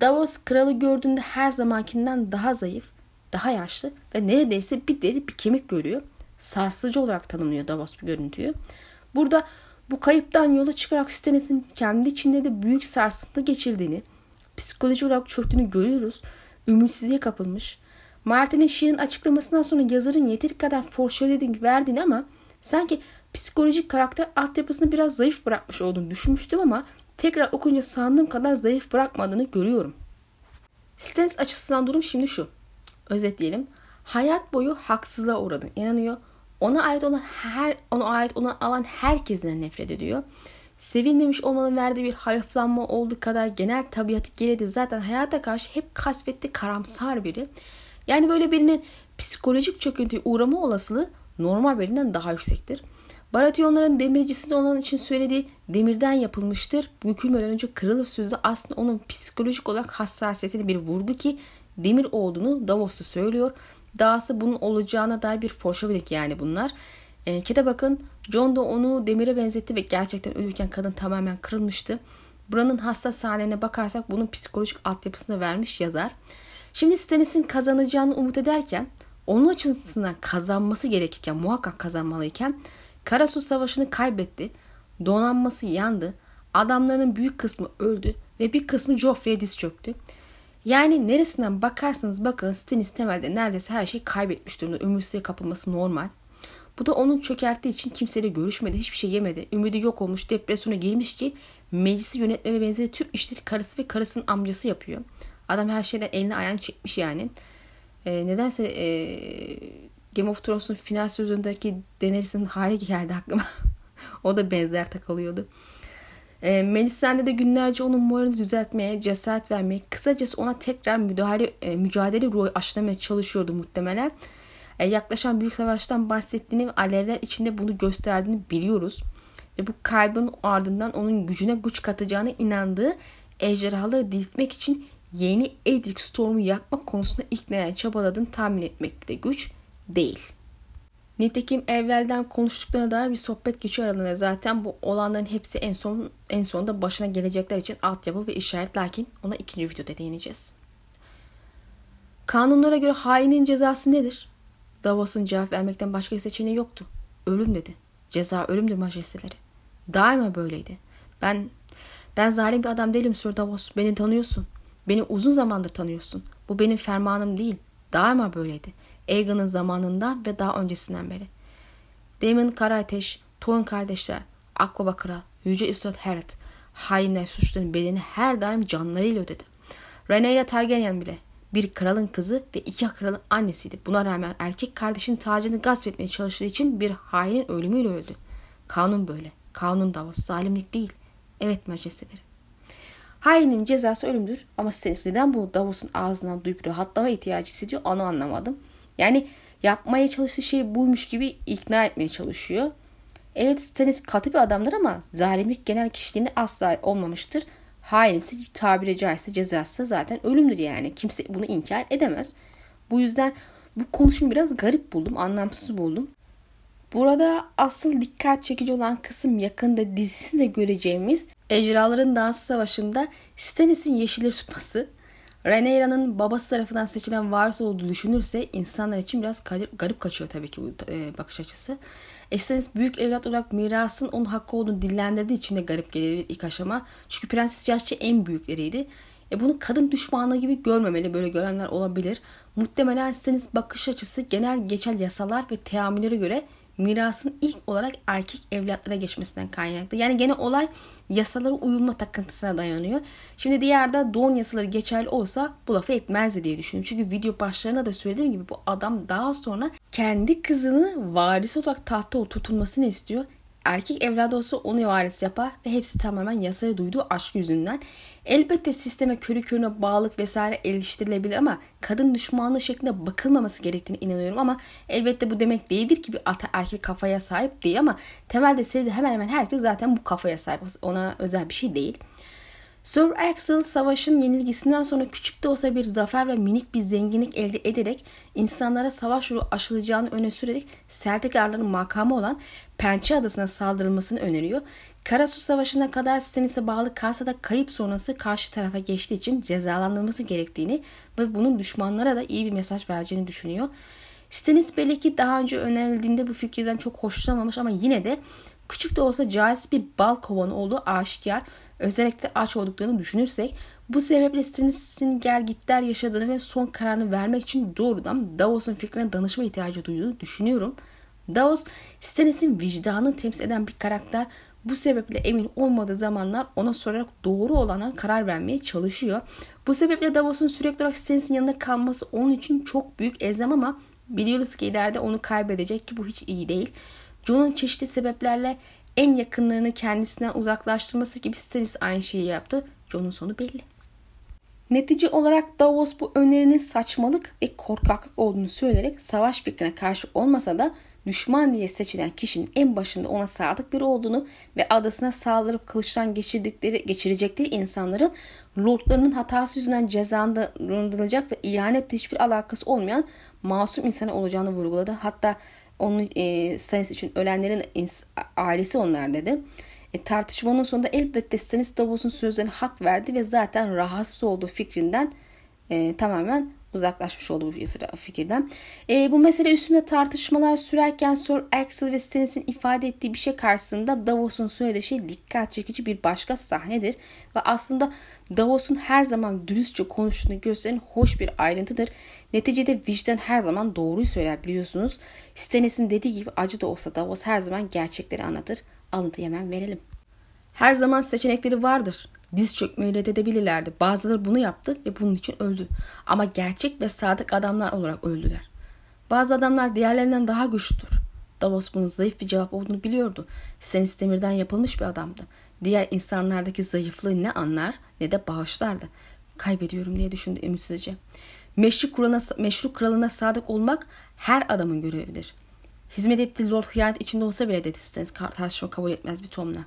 Davos kralı gördüğünde her zamankinden daha zayıf, daha yaşlı ve neredeyse bir deri bir kemik görüyor. Sarsıcı olarak tanımlıyor Davos bu görüntüyü. Burada bu kayıptan yola çıkarak Stannis'in kendi içinde de büyük sarsıntı geçirdiğini, psikoloji olarak çöktüğünü görüyoruz. Ümitsizliğe kapılmış. Martin'in şiirin açıklamasından sonra yazarın yeteri kadar foreshadowing verdiğini ama sanki psikolojik karakter altyapısını biraz zayıf bırakmış olduğunu düşünmüştüm ama tekrar okunca sandığım kadar zayıf bırakmadığını görüyorum. Stannis açısından durum şimdi şu. Özetleyelim. Hayat boyu haksızlığa uğradığını inanıyor. Ona ait olan her ona ait olan alan herkesten nefret ediyor. Sevilmemiş olmanın verdiği bir hayıflanma olduğu kadar genel tabiatı gereği zaten hayata karşı hep kasvetli karamsar biri. Yani böyle birinin psikolojik çöküntüye uğrama olasılığı normal birinden daha yüksektir. Baratyonların demircisinde olan için söylediği demirden yapılmıştır. Bükülmeden önce kırılır sözü aslında onun psikolojik olarak hassasiyetini bir vurgu ki demir olduğunu Davos'ta söylüyor. Dahası bunun olacağına dair bir foreshadowing yani bunlar. E, Kete bakın John da onu demire benzetti ve gerçekten ölürken kadın tamamen kırılmıştı. Buranın hassas sahnelerine bakarsak bunun psikolojik altyapısını vermiş yazar. Şimdi Stannis'in kazanacağını umut ederken onun açısından kazanması gerekirken muhakkak kazanmalıyken Karasu Savaşı'nı kaybetti. Donanması yandı. Adamlarının büyük kısmı öldü ve bir kısmı Joffrey'e diz çöktü. Yani neresinden bakarsanız bakın Stannis temelde neredeyse her şeyi kaybetmiş durumda. Ümitsizliğe kapılması normal. Bu da onun çökerttiği için kimseyle görüşmedi, hiçbir şey yemedi. Ümidi yok olmuş, depresyona girmiş ki meclisi yönetme ve benzeri tüm işleri karısı ve karısının amcası yapıyor. Adam her şeyden elini ayağını çekmiş yani. E, nedense e, Game of Thrones'un final sözündeki Daenerys'in hali geldi aklıma. o da benzer takılıyordu. E, Melisande de günlerce onun moralini düzeltmeye, cesaret vermeye, kısacası ona tekrar müdahale, e, mücadele ruhu aşılamaya çalışıyordu muhtemelen. E, yaklaşan büyük savaştan bahsettiğini ve alevler içinde bunu gösterdiğini biliyoruz. Ve bu kaybın ardından onun gücüne güç katacağına inandığı ejderhaları diriltmek için yeni Edric Storm'u yakmak konusunda ikna çabaladığını tahmin etmekte güç değil. Nitekim evvelden konuştuklarına dair bir sohbet geçiyor aralarında. Zaten bu olanların hepsi en son en sonunda başına gelecekler için altyapı ve işaret. Lakin ona ikinci videoda değineceğiz. Kanunlara göre hainin cezası nedir? Davos'un cevap vermekten başka bir seçeneği yoktu. Ölüm dedi. Ceza ölümdür majesteleri. Daima böyleydi. Ben ben zalim bir adam değilim Sir Davos. Beni tanıyorsun. Beni uzun zamandır tanıyorsun. Bu benim fermanım değil. Daima böyleydi. Aegon'un zamanından ve daha öncesinden beri. Daemon Karateş, Toyn kardeşler, Akbaba Kral, Yüce Üstad Harrod, hainler suçların bedeni her daim canlarıyla ödedi. Rhaenyra Targaryen bile bir kralın kızı ve iki kralın annesiydi. Buna rağmen erkek kardeşin tacını gasp etmeye çalıştığı için bir hainin ölümüyle öldü. Kanun böyle. Kanun Davos. Zalimlik değil. Evet majesteleri. Hainin cezası ölümdür ama Stannis neden bu Davos'un ağzından duyup rahatlama ihtiyacı hissediyor onu anlamadım. Yani yapmaya çalıştığı şey buymuş gibi ikna etmeye çalışıyor. Evet Stannis katı bir adamdır ama zalimlik genel kişiliğinde asla olmamıştır. Hain ise tabiri caizse cezası zaten ölümdür yani. Kimse bunu inkar edemez. Bu yüzden bu konuşumu biraz garip buldum, anlamsız buldum. Burada asıl dikkat çekici olan kısım yakında dizisinde göreceğimiz Ejraların Dansı Savaşı'nda Stannis'in yeşilleri tutması. Rhaenyra'nın babası tarafından seçilen varis olduğu düşünürse insanlar için biraz garip kaçıyor tabii ki bu e, bakış açısı. Stannis büyük evlat olarak mirasın onun hakkı olduğunu dillendirdiği için de garip gelebilir ilk aşama. Çünkü Prenses yaşça en büyükleriydi. E bunu kadın düşmanlığı gibi görmemeli. Böyle görenler olabilir. Muhtemelen Stannis bakış açısı genel geçer yasalar ve teamüllere göre mirasın ilk olarak erkek evlatlara geçmesinden kaynaklı. Yani gene olay yasalara uyulma takıntısına dayanıyor. Şimdi diğerde doğum yasaları geçerli olsa bu lafı etmezdi diye düşünüyorum. Çünkü video başlarında da söylediğim gibi bu adam daha sonra kendi kızını varis olarak tahta oturtulmasını istiyor. Erkek evladı olsa onu varis yapar ve hepsi tamamen yasaya duyduğu aşk yüzünden. Elbette sisteme körü körüne bağlılık vesaire eleştirilebilir ama kadın düşmanlığı şeklinde bakılmaması gerektiğini inanıyorum ama elbette bu demek değildir ki bir ata erkek kafaya sahip değil ama temelde seride hemen hemen herkes zaten bu kafaya sahip. Ona özel bir şey değil. Sir Axel savaşın yenilgisinden sonra küçük de olsa bir zafer ve minik bir zenginlik elde ederek insanlara savaş ruhu aşılacağını öne sürerek Celtic makamı olan Pençe Adası'na saldırılmasını öneriyor. Karasu Savaşı'na kadar Stannis'e bağlı kalsa da kayıp sonrası karşı tarafa geçtiği için cezalandırılması gerektiğini ve bunun düşmanlara da iyi bir mesaj vereceğini düşünüyor. Stannis belli ki daha önce önerildiğinde bu fikirden çok hoşlanmamış ama yine de küçük de olsa caiz bir bal kovanı olduğu aşikar. Özellikle aç olduklarını düşünürsek bu sebeple Stannis'in gel gitler yaşadığını ve son kararını vermek için doğrudan Davos'un fikrine danışma ihtiyacı duyduğunu düşünüyorum. Davos Stannis'in vicdanını temsil eden bir karakter. Bu sebeple emin olmadığı zamanlar ona sorarak doğru olana karar vermeye çalışıyor. Bu sebeple Davos'un sürekli olarak Stannis'in yanında kalması onun için çok büyük ezem ama biliyoruz ki ileride onu kaybedecek ki bu hiç iyi değil. Jon'un çeşitli sebeplerle en yakınlarını kendisinden uzaklaştırması gibi Stannis aynı şeyi yaptı. Jon'un sonu belli. Netice olarak Davos bu önerinin saçmalık ve korkaklık olduğunu söyleyerek savaş fikrine karşı olmasa da düşman diye seçilen kişinin en başında ona sadık biri olduğunu ve adasına saldırıp kılıçtan geçirdikleri, geçirecekleri insanların lordlarının hatası yüzünden cezalandırılacak ve ihanetle hiçbir alakası olmayan masum insanı olacağını vurguladı. Hatta onun e, Stannis için ölenlerin ailesi onlar dedi. E, tartışmanın sonunda elbette Stannis Davos'un sözlerine hak verdi ve zaten rahatsız olduğu fikrinden e, tamamen uzaklaşmış oldu bu fikirden. E, bu mesele üstünde tartışmalar sürerken Sir Axel ve Stannis'in ifade ettiği bir şey karşısında Davos'un söylediği şey dikkat çekici bir başka sahnedir. Ve aslında Davos'un her zaman dürüstçe konuştuğunu gösteren hoş bir ayrıntıdır. Neticede vicdan her zaman doğruyu söyler biliyorsunuz. Stannis'in dediği gibi acı da olsa Davos her zaman gerçekleri anlatır. Alıntı hemen verelim. Her zaman seçenekleri vardır diz çökmeyi reddedebilirlerdi. Bazıları bunu yaptı ve bunun için öldü. Ama gerçek ve sadık adamlar olarak öldüler. Bazı adamlar diğerlerinden daha güçlüdür. Davos bunun zayıf bir cevap olduğunu biliyordu. Senis demirden yapılmış bir adamdı. Diğer insanlardaki zayıflığı ne anlar ne de bağışlardı. Kaybediyorum diye düşündü ümitsizce. Meşru kralına, meşru kralına sadık olmak her adamın görevidir. Hizmet ettiği Lord hıyanet içinde olsa bile dedi Stannis tartışma kabul etmez bir tonla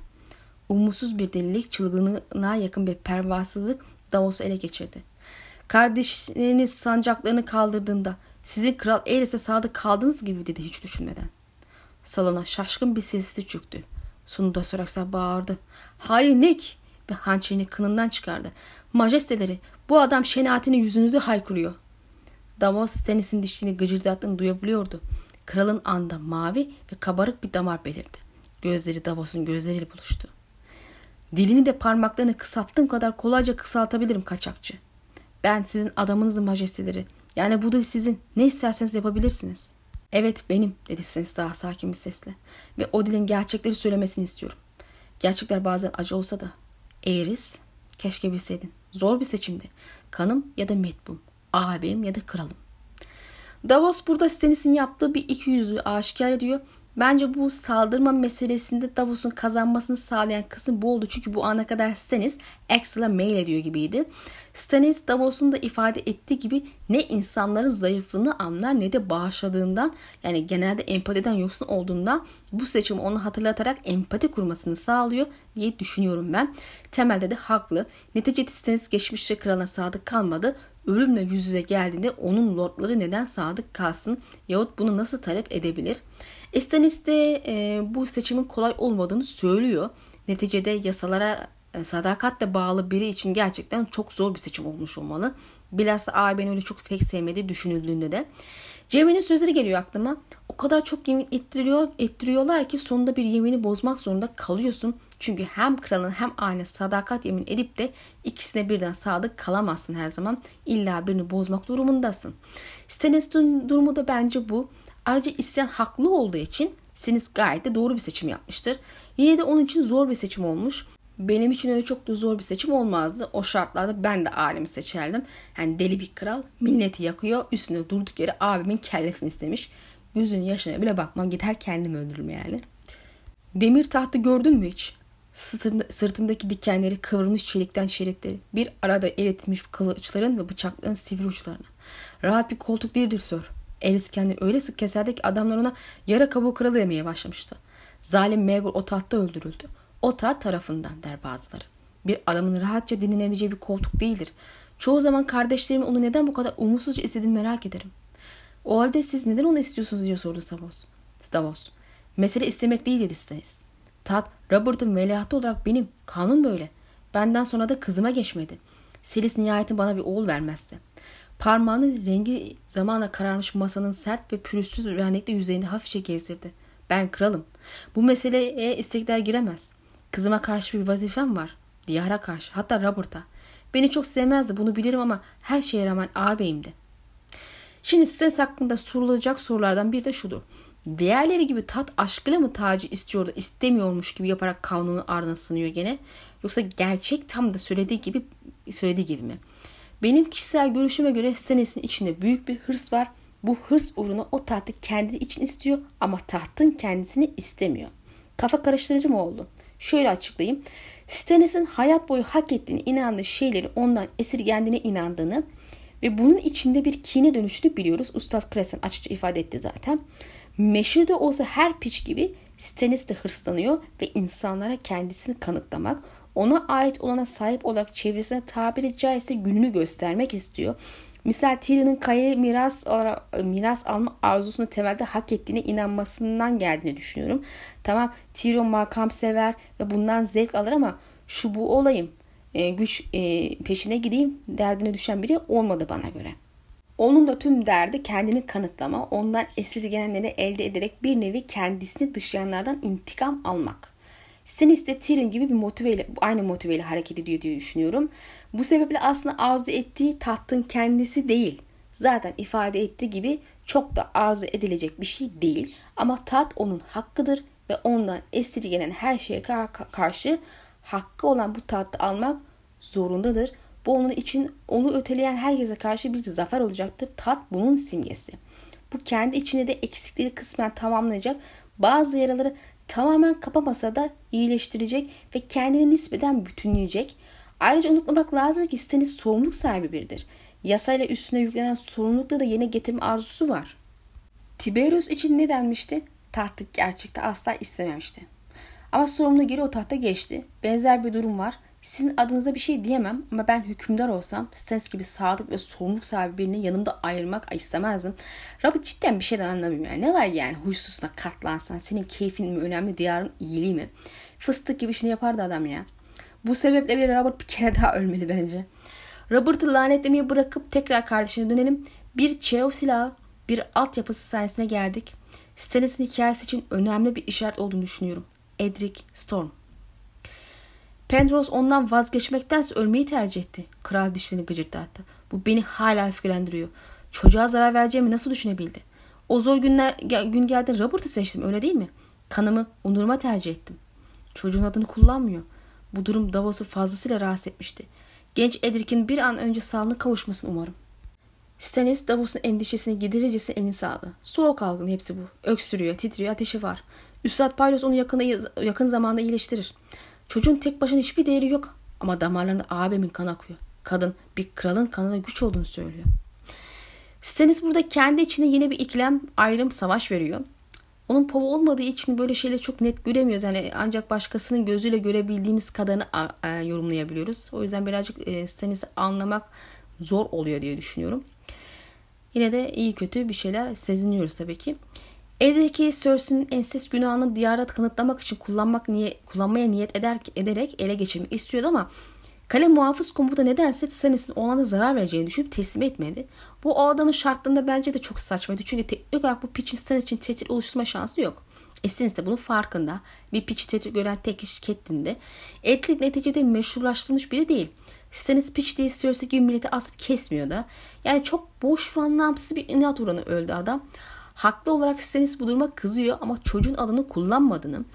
umutsuz bir delilik çılgınlığına yakın bir pervasızlık Davos'u ele geçirdi. Kardeşleriniz sancaklarını kaldırdığında sizin kral Eris'e sadık kaldığınız gibi dedi hiç düşünmeden. Salona şaşkın bir sesi çöktü. Sonunda Soraksa bağırdı. Hayır Nick! Ve hançerini kınından çıkardı. Majesteleri bu adam şenatini yüzünüzü haykırıyor. Davos Stannis'in dişini gıcırdattığını duyabiliyordu. Kralın anda mavi ve kabarık bir damar belirdi. Gözleri Davos'un gözleriyle buluştu. Dilini de parmaklarını kısalttığım kadar kolayca kısaltabilirim kaçakçı. Ben sizin adamınızın majesteleri. Yani bu da sizin. Ne isterseniz yapabilirsiniz. Evet benim dedi Sens daha sakin bir sesle. Ve o dilin gerçekleri söylemesini istiyorum. Gerçekler bazen acı olsa da. Eğriz, keşke bilseydin. Zor bir seçimdi. Kanım ya da metbum. Ağabeyim ya da kralım. Davos burada Stannis'in yaptığı bir iki yüzlü aşikar ediyor Bence bu saldırma meselesinde Davos'un kazanmasını sağlayan kısım bu oldu. Çünkü bu ana kadar Stannis Axel'a mail ediyor gibiydi. Stannis Davos'un da ifade ettiği gibi ne insanların zayıflığını anlar ne de bağışladığından yani genelde empatiden yoksun olduğundan bu seçimi onu hatırlatarak empati kurmasını sağlıyor diye düşünüyorum ben. Temelde de haklı. Neticede Stannis geçmişte kralına sadık kalmadı ölümle yüz yüze geldiğinde onun lordları neden sadık kalsın yahut bunu nasıl talep edebilir? Estanis de e, bu seçimin kolay olmadığını söylüyor. Neticede yasalara e, sadakatle bağlı biri için gerçekten çok zor bir seçim olmuş olmalı. Bilhassa abi öyle çok pek sevmediği düşünüldüğünde de. Cemre'nin sözleri geliyor aklıma. O kadar çok yemin ettiriyor, ettiriyorlar ki sonunda bir yemini bozmak zorunda kalıyorsun. Çünkü hem kralın hem aile sadakat yemin edip de ikisine birden sadık kalamazsın her zaman. İlla birini bozmak durumundasın. Stannis'in durumu da bence bu. Ayrıca isyan haklı olduğu için Stannis gayet de doğru bir seçim yapmıştır. Yine de onun için zor bir seçim olmuş. Benim için öyle çok da zor bir seçim olmazdı. O şartlarda ben de alemi seçerdim. Yani deli bir kral milleti yakıyor. Üstüne durduk yere abimin kellesini istemiş. Gözünün yaşına bile bakmam. Gider kendimi öldürürüm yani. Demir tahtı gördün mü hiç? Sırtında, sırtındaki dikenleri kıvrılmış çelikten şeritleri. Bir arada eritilmiş kılıçların ve bıçakların sivri uçlarına. Rahat bir koltuk değildir sir. Elis kendini öyle sık keserdi ki adamlar ona yara kabuğu kralı yemeye başlamıştı. Zalim Megor o tahtta öldürüldü. O taht tarafından der bazıları. Bir adamın rahatça dinlenebileceği bir koltuk değildir. Çoğu zaman kardeşlerim onu neden bu kadar umutsuzca istediğini merak ederim. O halde siz neden onu istiyorsunuz diye sordu Savos. Stavos. Mesele istemek değil dedi Stannis. Tat, Robert'ın veliahtı olarak benim. Kanun böyle. Benden sonra da kızıma geçmedi. Selis nihayetin bana bir oğul vermezse. Parmağının rengi zamanla kararmış masanın sert ve pürüzsüz vernikli yüzeyinde hafifçe gezdirdi. Ben kralım. Bu meseleye istekler giremez. Kızıma karşı bir vazifem var. Diyara karşı. Hatta Robert'a. Beni çok sevmezdi bunu bilirim ama her şeye rağmen ağabeyimdi. Şimdi stres hakkında sorulacak sorulardan bir de şudur. Diğerleri gibi tat aşkıyla mı tacı istiyordu istemiyormuş gibi yaparak kanunu ardına sınıyor gene? Yoksa gerçek tam da söylediği gibi söylediği gibi mi? Benim kişisel görüşüme göre Stannis'in içinde büyük bir hırs var. Bu hırs uğruna o tahtı kendi için istiyor ama tahtın kendisini istemiyor. Kafa karıştırıcı mı oldu? Şöyle açıklayayım. Stannis'in hayat boyu hak ettiğini inandığı şeyleri ondan esirgendiğine inandığını ve bunun içinde bir kine dönüşünü biliyoruz. Ustad Kresen açıkça ifade etti zaten. Meşhur da olsa her piç gibi Stannis de hırslanıyor ve insanlara kendisini kanıtlamak, ona ait olana sahip olarak çevresine tabiri caizse gününü göstermek istiyor. Misal Tyrion'un Kaya'ya miras, miras alma arzusunu temelde hak ettiğine inanmasından geldiğini düşünüyorum. Tamam Tyrion makam sever ve bundan zevk alır ama şu bu olayım e, güç e, peşine gideyim derdine düşen biri olmadı bana göre. Onun da tüm derdi kendini kanıtlama, ondan esirgenenleri elde ederek bir nevi kendisini dışlayanlardan intikam almak. Stannis de Tyrion gibi bir motiveyle, aynı motiveyle hareket ediyor diye düşünüyorum. Bu sebeple aslında arzu ettiği tahtın kendisi değil. Zaten ifade ettiği gibi çok da arzu edilecek bir şey değil. Ama taht onun hakkıdır ve ondan esirgenen her şeye karşı hakkı olan bu tahtı almak zorundadır. Bu onun için onu öteleyen herkese karşı bir zafer olacaktır. Tat bunun simgesi. Bu kendi içinde de eksikleri kısmen tamamlayacak. Bazı yaraları tamamen kapamasa da iyileştirecek ve kendini nispeten bütünleyecek. Ayrıca unutmamak lazım ki Stannis sorumluluk sahibi biridir. Yasayla üstüne yüklenen sorumlulukla da yerine getirme arzusu var. Tiberius için ne denmişti? Tahtı gerçekte asla istememişti. Ama sorumlu geri o tahta geçti. Benzer bir durum var. Sizin adınıza bir şey diyemem ama ben hükümdar olsam Stens gibi sadık ve sorumluluk sahibi birini yanımda ayırmak istemezdim. Robert cidden bir şeyden anlamıyor. Yani. Ne var yani huysuzuna katlansan senin keyfin mi önemli diyarın iyiliği mi? Fıstık gibi işini yapardı adam ya. Bu sebeple bile Robert bir kere daha ölmeli bence. Robert'ı lanetlemeyi bırakıp tekrar kardeşine dönelim. Bir Cheov silahı, bir altyapısı sayesinde geldik. Stannis'in hikayesi için önemli bir işaret olduğunu düşünüyorum. Edric Storm. Penrose ondan vazgeçmektense ölmeyi tercih etti. Kral dişlerini gıcırdattı. Bu beni hala öfkelendiriyor. Çocuğa zarar vereceğimi nasıl düşünebildi? O zor günler, gün geldi Robert'ı seçtim öyle değil mi? Kanımı onuruma tercih ettim. Çocuğun adını kullanmıyor. Bu durum Davos'u fazlasıyla rahatsız etmişti. Genç Edric'in bir an önce sağlığına kavuşmasını umarım. Stannis Davos'un endişesini gidericesi elini sağladı. Soğuk algın hepsi bu. Öksürüyor, titriyor, ateşi var. Üstad Pylos onu yakında, yakın zamanda iyileştirir. Çocuğun tek başına hiçbir değeri yok. Ama damarlarında abimin kan akıyor. Kadın bir kralın kanına güç olduğunu söylüyor. Stannis burada kendi içinde yine bir ikilem, ayrım, savaş veriyor. Onun pova olmadığı için böyle şeyleri çok net göremiyoruz. Yani ancak başkasının gözüyle görebildiğimiz kadarını yorumlayabiliyoruz. O yüzden birazcık e, Stannis'i anlamak zor oluyor diye düşünüyorum. Yine de iyi kötü bir şeyler seziniyoruz tabii ki. Evdeki Cersei'nin ensest günahını diyarda kanıtlamak için kullanmak niye, kullanmaya niyet eder, ederek ele geçirmek istiyordu ama kale muhafız komuta nedense Stannis'in oğlana zarar vereceğini düşünüp teslim etmedi. Bu o adamın şartlarında bence de çok saçmaydı. Çünkü teknik olarak bu piçin Stannis için tehdit oluşturma şansı yok. E Stannis de bunun farkında. Bir piçi tehdit gören tek kişi Catelyn'di. Etlik neticede meşrulaştırılmış biri değil. Stannis piç diye Cersei gibi milleti asıp kesmiyor da. Yani çok boş ve anlamsız bir inat uğruna öldü adam. Haklı olarak Stannis bu duruma kızıyor ama çocuğun adını kullanmadığını,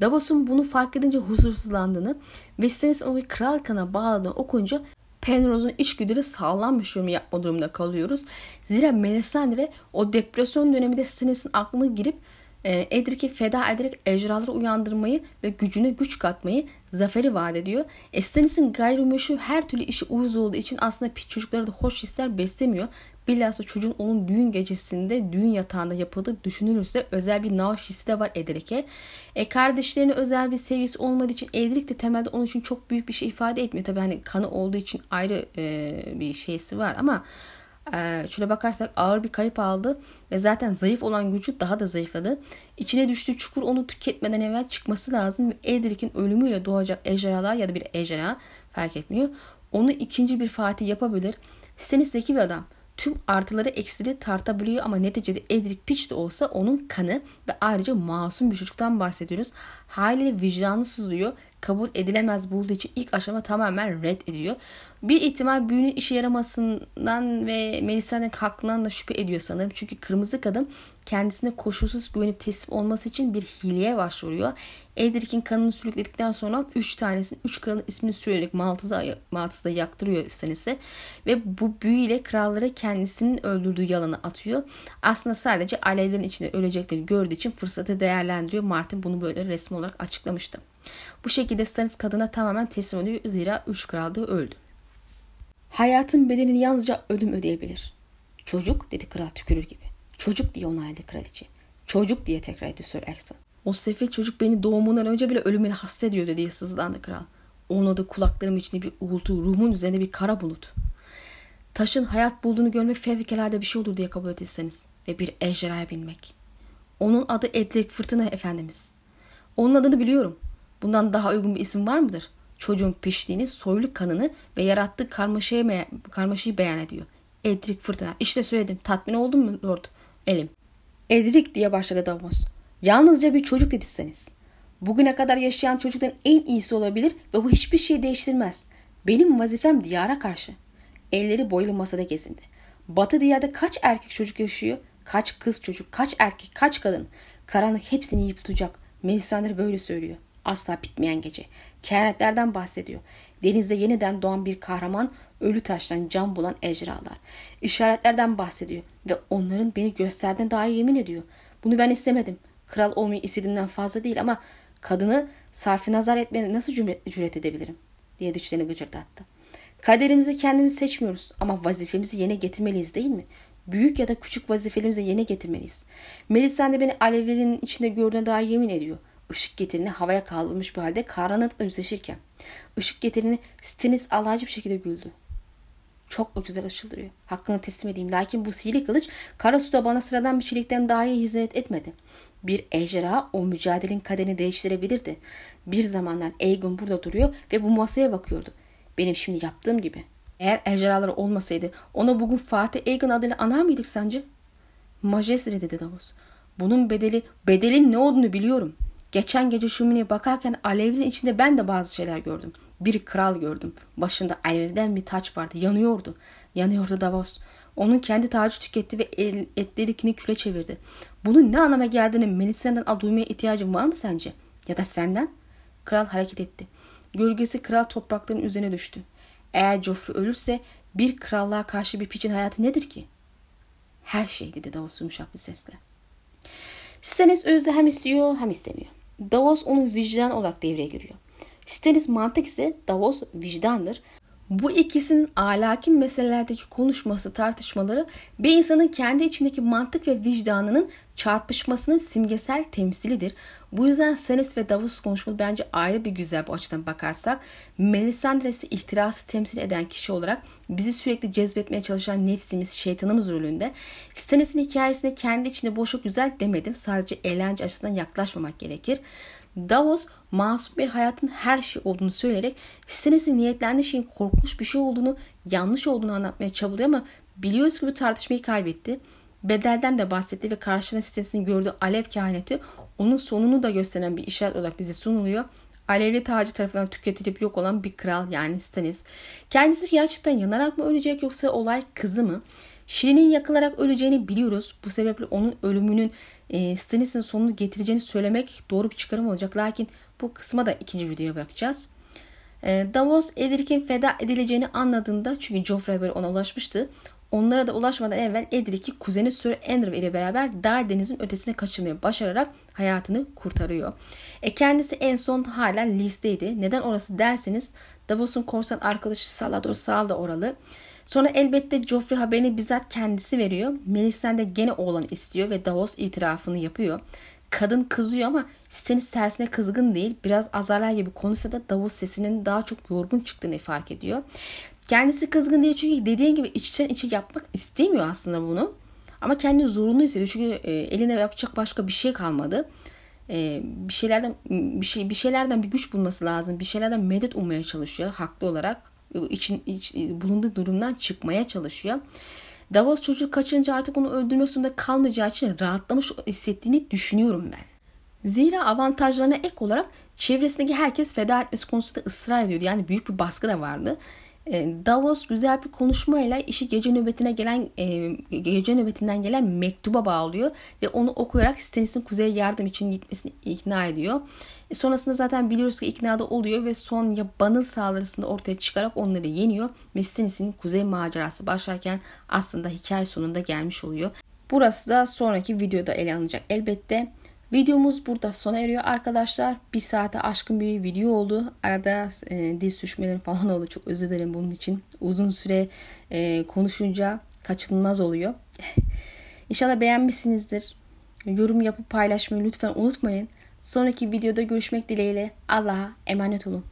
Davos'un bunu fark edince huzursuzlandığını ve Stannis onu kral kana bağladığını okuyunca Penrose'un içgüdüleri sağlam bir yorum yapma durumunda kalıyoruz. Zira Melisandre o depresyon döneminde Stannis'in aklına girip e, Edric'i feda ederek ejderhaları uyandırmayı ve gücüne güç katmayı zaferi vaat ediyor. E, Stannis'in gayrimeşru her türlü işi uyuz olduğu için aslında piç çocuklara da hoş hisler beslemiyor. Bilhassa çocuğun onun düğün gecesinde düğün yatağında yapıldığı düşünülürse özel bir navaş hissi de var Edric'e. E kardeşlerine özel bir sevgisi olmadığı için Edric de temelde onun için çok büyük bir şey ifade etmiyor. Tabii hani kanı olduğu için ayrı e, bir şeysi var ama Ee, şöyle bakarsak ağır bir kayıp aldı ve zaten zayıf olan gücü daha da zayıfladı. İçine düştüğü çukur onu tüketmeden evvel çıkması lazım ve Edric'in ölümüyle doğacak ejderhalar ya da bir ejderha fark etmiyor. Onu ikinci bir Fatih yapabilir. Stannis zeki bir adam tüm artıları eksileri tartabiliyor ama neticede Edric Pitch de olsa onun kanı ve ayrıca masum bir çocuktan bahsediyoruz. Haliyle vicdanı sızlıyor. Kabul edilemez bulduğu için ilk aşama tamamen red ediyor. Bir ihtimal büyünün işe yaramasından ve Melisa'nın hakkından da şüphe ediyor sanırım. Çünkü kırmızı kadın kendisine koşulsuz güvenip teslim olması için bir hileye başvuruyor. Edric'in kanını sürükledikten sonra 3 tanesinin 3 kralın ismini söyleyerek Maltız'a, Maltız'da yaktırıyor Stannis'e. Ve bu büyüyle kralları kendisinin öldürdüğü yalanı atıyor. Aslında sadece alevlerin içinde ölecekleri gördüğü için fırsatı değerlendiriyor. Martin bunu böyle resmi olarak açıklamıştı. Bu şekilde Stannis kadına tamamen teslim oluyor. Zira 3 kral da öldü. Hayatın bedelini yalnızca ölüm ödeyebilir. Çocuk dedi kral tükürür gibi. Çocuk diye onayladı kraliçe. Çocuk diye tekrar etti Sir Axel. O sefil çocuk beni doğumundan önce bile ölümüne hasta ediyordu diye sızlandı kral. Onun adı kulaklarım içinde bir uğultu, ruhumun üzerinde bir kara bulut. Taşın hayat bulduğunu görmek fevkalade bir şey olur diye kabul etseniz ve bir ejderhaya binmek. Onun adı Edric Fırtına Efendimiz. Onun adını biliyorum. Bundan daha uygun bir isim var mıdır? Çocuğun piştiğini, soylu kanını ve yarattığı karmaşayı, karmaşayı beyan ediyor. Edric Fırtına. İşte söyledim. Tatmin oldun mu Lord? Elim. Edric diye başladı Davos. Yalnızca bir çocuk dediyseniz. Bugüne kadar yaşayan çocukların en iyisi olabilir ve bu hiçbir şey değiştirmez. Benim vazifem diyara karşı. Elleri boylu masada gezindi. Batı diyarda kaç erkek çocuk yaşıyor? Kaç kız çocuk, kaç erkek, kaç kadın? Karanlık hepsini yiyip tutacak. Melisandre böyle söylüyor. Asla bitmeyen gece. Kehanetlerden bahsediyor. Denizde yeniden doğan bir kahraman, ölü taştan can bulan ejderhalar. İşaretlerden bahsediyor ve onların beni gösterdiğine dair yemin ediyor. Bunu ben istemedim. Kral olmayı istediğimden fazla değil ama kadını sarfı nazar etmeye nasıl cüret edebilirim? diye dişlerini gıcırdattı. Kaderimizi kendimiz seçmiyoruz ama vazifemizi yerine getirmeliyiz değil mi? Büyük ya da küçük vazifelerimizi yerine getirmeliyiz. Melisande beni alevlerin içinde gördüğüne dair yemin ediyor. Işık getirini havaya kaldırmış bir halde karanlıkla yüzleşirken. Işık getirini Stennis alaycı bir şekilde güldü. Çok güzel ışıldırıyor. Hakkını teslim edeyim. Lakin bu sihirli kılıç kara suda bana sıradan bir çelikten daha iyi hizmet etmedi. Bir ejderha o mücadelenin kaderini değiştirebilirdi. Bir zamanlar Aegon burada duruyor ve bu masaya bakıyordu. Benim şimdi yaptığım gibi. Eğer ejderhalar olmasaydı ona bugün Fatih Aegon adıyla anar mıydık sence? Majestri dedi Davos. Bunun bedeli, bedelin ne olduğunu biliyorum. Geçen gece şömineye bakarken alevlerin içinde ben de bazı şeyler gördüm. Bir kral gördüm. Başında alevden bir taç vardı. Yanıyordu. Yanıyordu Davos. Onun kendi tacı tüketti ve el, etlerikini küle çevirdi. Bunun ne anlama geldiğini Melisandre'den duymaya ihtiyacın var mı sence? Ya da senden? Kral hareket etti. Gölgesi kral toprakların üzerine düştü. Eğer Joffrey ölürse bir krallığa karşı bir piçin hayatı nedir ki? Her şey dedi Davos yumuşak bir sesle. Stannis Özde hem istiyor hem istemiyor. Davos onun vicdan olarak devreye giriyor. Stannis mantık ise Davos vicdandır. Bu ikisinin ahlaki meselelerdeki konuşması, tartışmaları bir insanın kendi içindeki mantık ve vicdanının çarpışmasının simgesel temsilidir. Bu yüzden Stannis ve Davos konuşmalı bence ayrı bir güzel bu açıdan bakarsak. Melisandres'i ihtirası temsil eden kişi olarak bizi sürekli cezbetmeye çalışan nefsimiz, şeytanımız rolünde. Stannis'in hikayesine kendi içinde boşluk güzel demedim. Sadece eğlence açısından yaklaşmamak gerekir. Davos masum bir hayatın her şey olduğunu söyleyerek Stannis'in niyetlendiği şeyin korkunç bir şey olduğunu, yanlış olduğunu anlatmaya çabalıyor ama biliyoruz ki bu tartışmayı kaybetti. Bedelden de bahsetti ve karşına Stannis'in gördüğü alev kehaneti onun sonunu da gösteren bir işaret olarak bize sunuluyor. Alevli tacı tarafından tüketilip yok olan bir kral yani Stannis. Kendisi gerçekten yanarak mı ölecek yoksa olay kızı mı? Şirin'in yakılarak öleceğini biliyoruz. Bu sebeple onun ölümünün e, Stannis'in sonunu getireceğini söylemek doğru bir çıkarım olacak. Lakin bu kısma da ikinci videoya bırakacağız. E, Davos Edric'in feda edileceğini anladığında çünkü Joffrey böyle ona ulaşmıştı. Onlara da ulaşmadan evvel Edric'i kuzeni Sir Andrew ile beraber Dağ Deniz'in ötesine kaçırmaya başararak hayatını kurtarıyor. E kendisi en son hala listeydi. Neden orası derseniz Davos'un korsan arkadaşı Salador Sal da oralı. Sonra elbette Joffrey haberini bizzat kendisi veriyor. Melisandre gene oğlan istiyor ve Davos itirafını yapıyor. Kadın kızıyor ama Stannis tersine kızgın değil. Biraz azarlar gibi konuşsa da Davos sesinin daha çok yorgun çıktığını fark ediyor. Kendisi kızgın değil çünkü dediğim gibi içten içe yapmak istemiyor aslında bunu. Ama kendini zorunlu hissediyor çünkü e, eline yapacak başka bir şey kalmadı. E, bir şeylerden bir şey bir şeylerden bir güç bulması lazım. Bir şeylerden medet ummaya çalışıyor haklı olarak. İçin iç, bulunduğu durumdan çıkmaya çalışıyor. Davos çocuk kaçınca artık onu öldürmek zorunda kalmayacağı için rahatlamış hissettiğini düşünüyorum ben. Zira avantajlarına ek olarak çevresindeki herkes feda etmesi konusunda ısrar ediyordu. Yani büyük bir baskı da vardı. E, Davos güzel bir konuşmayla işi gece nöbetine gelen e, gece nöbetinden gelen mektuba bağlıyor ve onu okuyarak Stannis'in kuzeye yardım için gitmesini ikna ediyor. E, sonrasında zaten biliyoruz ki ikna da oluyor ve son ya banıl saldırısında ortaya çıkarak onları yeniyor ve Stannis'in kuzey macerası başlarken aslında hikaye sonunda gelmiş oluyor. Burası da sonraki videoda ele alınacak elbette. Videomuz burada sona eriyor arkadaşlar. Bir saate aşkın bir video oldu. Arada e, dil sürçmeleri falan oldu. Çok özür dilerim bunun için. Uzun süre e, konuşunca kaçınılmaz oluyor. İnşallah beğenmişsinizdir. Yorum yapıp paylaşmayı lütfen unutmayın. Sonraki videoda görüşmek dileğiyle. Allah'a emanet olun.